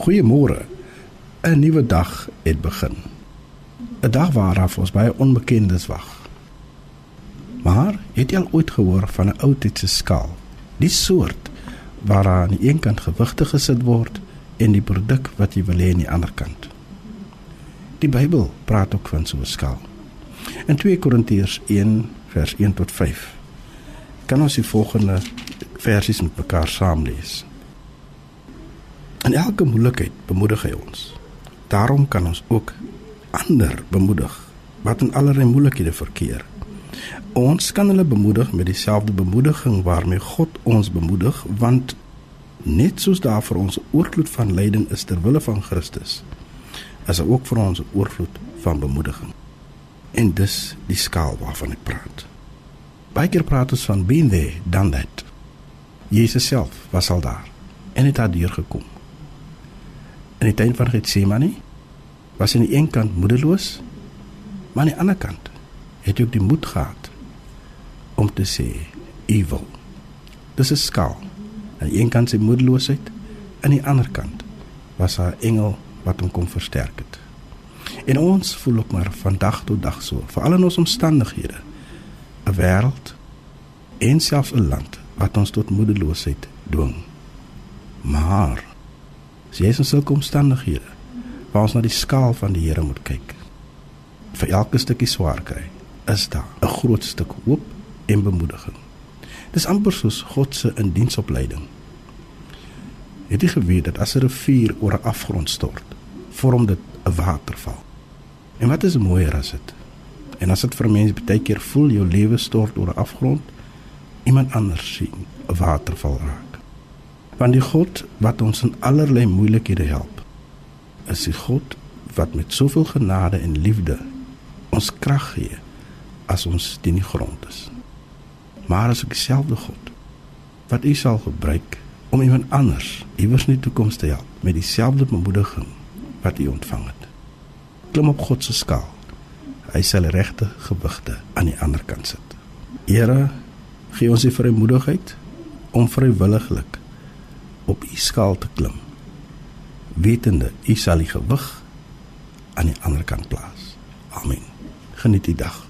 Goeiemôre. 'n Nuwe dag het begin. 'n Dag waaraf ons baie onbekendes wag. Maar het jy al ooit gehoor van 'n ou tydse skaal? Die soort waaraan aan die een kant gewigte gesit word en die produk wat jy wil hê aan die ander kant. Die Bybel praat ook van so 'n skaal. In 2 Korintiërs 1 vers 1 tot 5 kan ons die volgende versies met mekaar saam lees. In elke moeilikheid bemoedig hy ons. Daarom kan ons ook ander bemoedig wat in allerlei moeilikhede verkeer. Ons kan hulle bemoedig met dieselfde bemoediging waarmee God ons bemoedig, want net soos daar vir ons oorvloed van lyding is ter wille van Christus, is daar ook vir ons oorvloed van bemoediging. En dis die skaal waarvan ek praat. Baie keer praat ons van being there, done that. Jesus self was al daar en het daar deur gekom in die tuin van Getsemane was aan die een kant moedeloos, maar aan die ander kant het hy ook die moed gehad om te sê evil. Dis 'n skaal. Aan die een kant sy moedeloosheid, aan die ander kant was haar engel wat hom kom versterk het. En ons voel ook maar van dag tot dag so, veral in ons omstandighede. 'n Wêreld en selfs 'n land wat ons tot moedeloosheid dwing. Maar As jy in sulke omstandighede waar ons na die skaal van die Here moet kyk. Vir elke stukkie swaar kry, is daar 'n groot stuk hoop en bemoediging. Dis amper soos God se indiensopleiding. Het jy geweet dat as 'n rivier oor 'n afgrond stort, vorm dit 'n waterval? En wat is mooier as dit? En as dit vir mense baie keer voel jou lewe stort oor 'n afgrond, iemand anders sien 'n waterval raak. Want die God wat ons in allerlei moeilikhede help, is die God wat met soveel genade en liefde ons krag gee as ons teen die grond is. Maar as ek dieselfde God wat U sal gebruik om iemand anders iewers in die toekoms te help met dieselfde bemoediging wat U ontvang het. Klim op God se skaal. Hy sal regte gewigte aan die ander kant sit. Here, gee ons die vrymoedigheid om vrywilliglik op u skaal te klim wetende u sal die gewig aan die ander kant plaas. Amen. Geniet die dag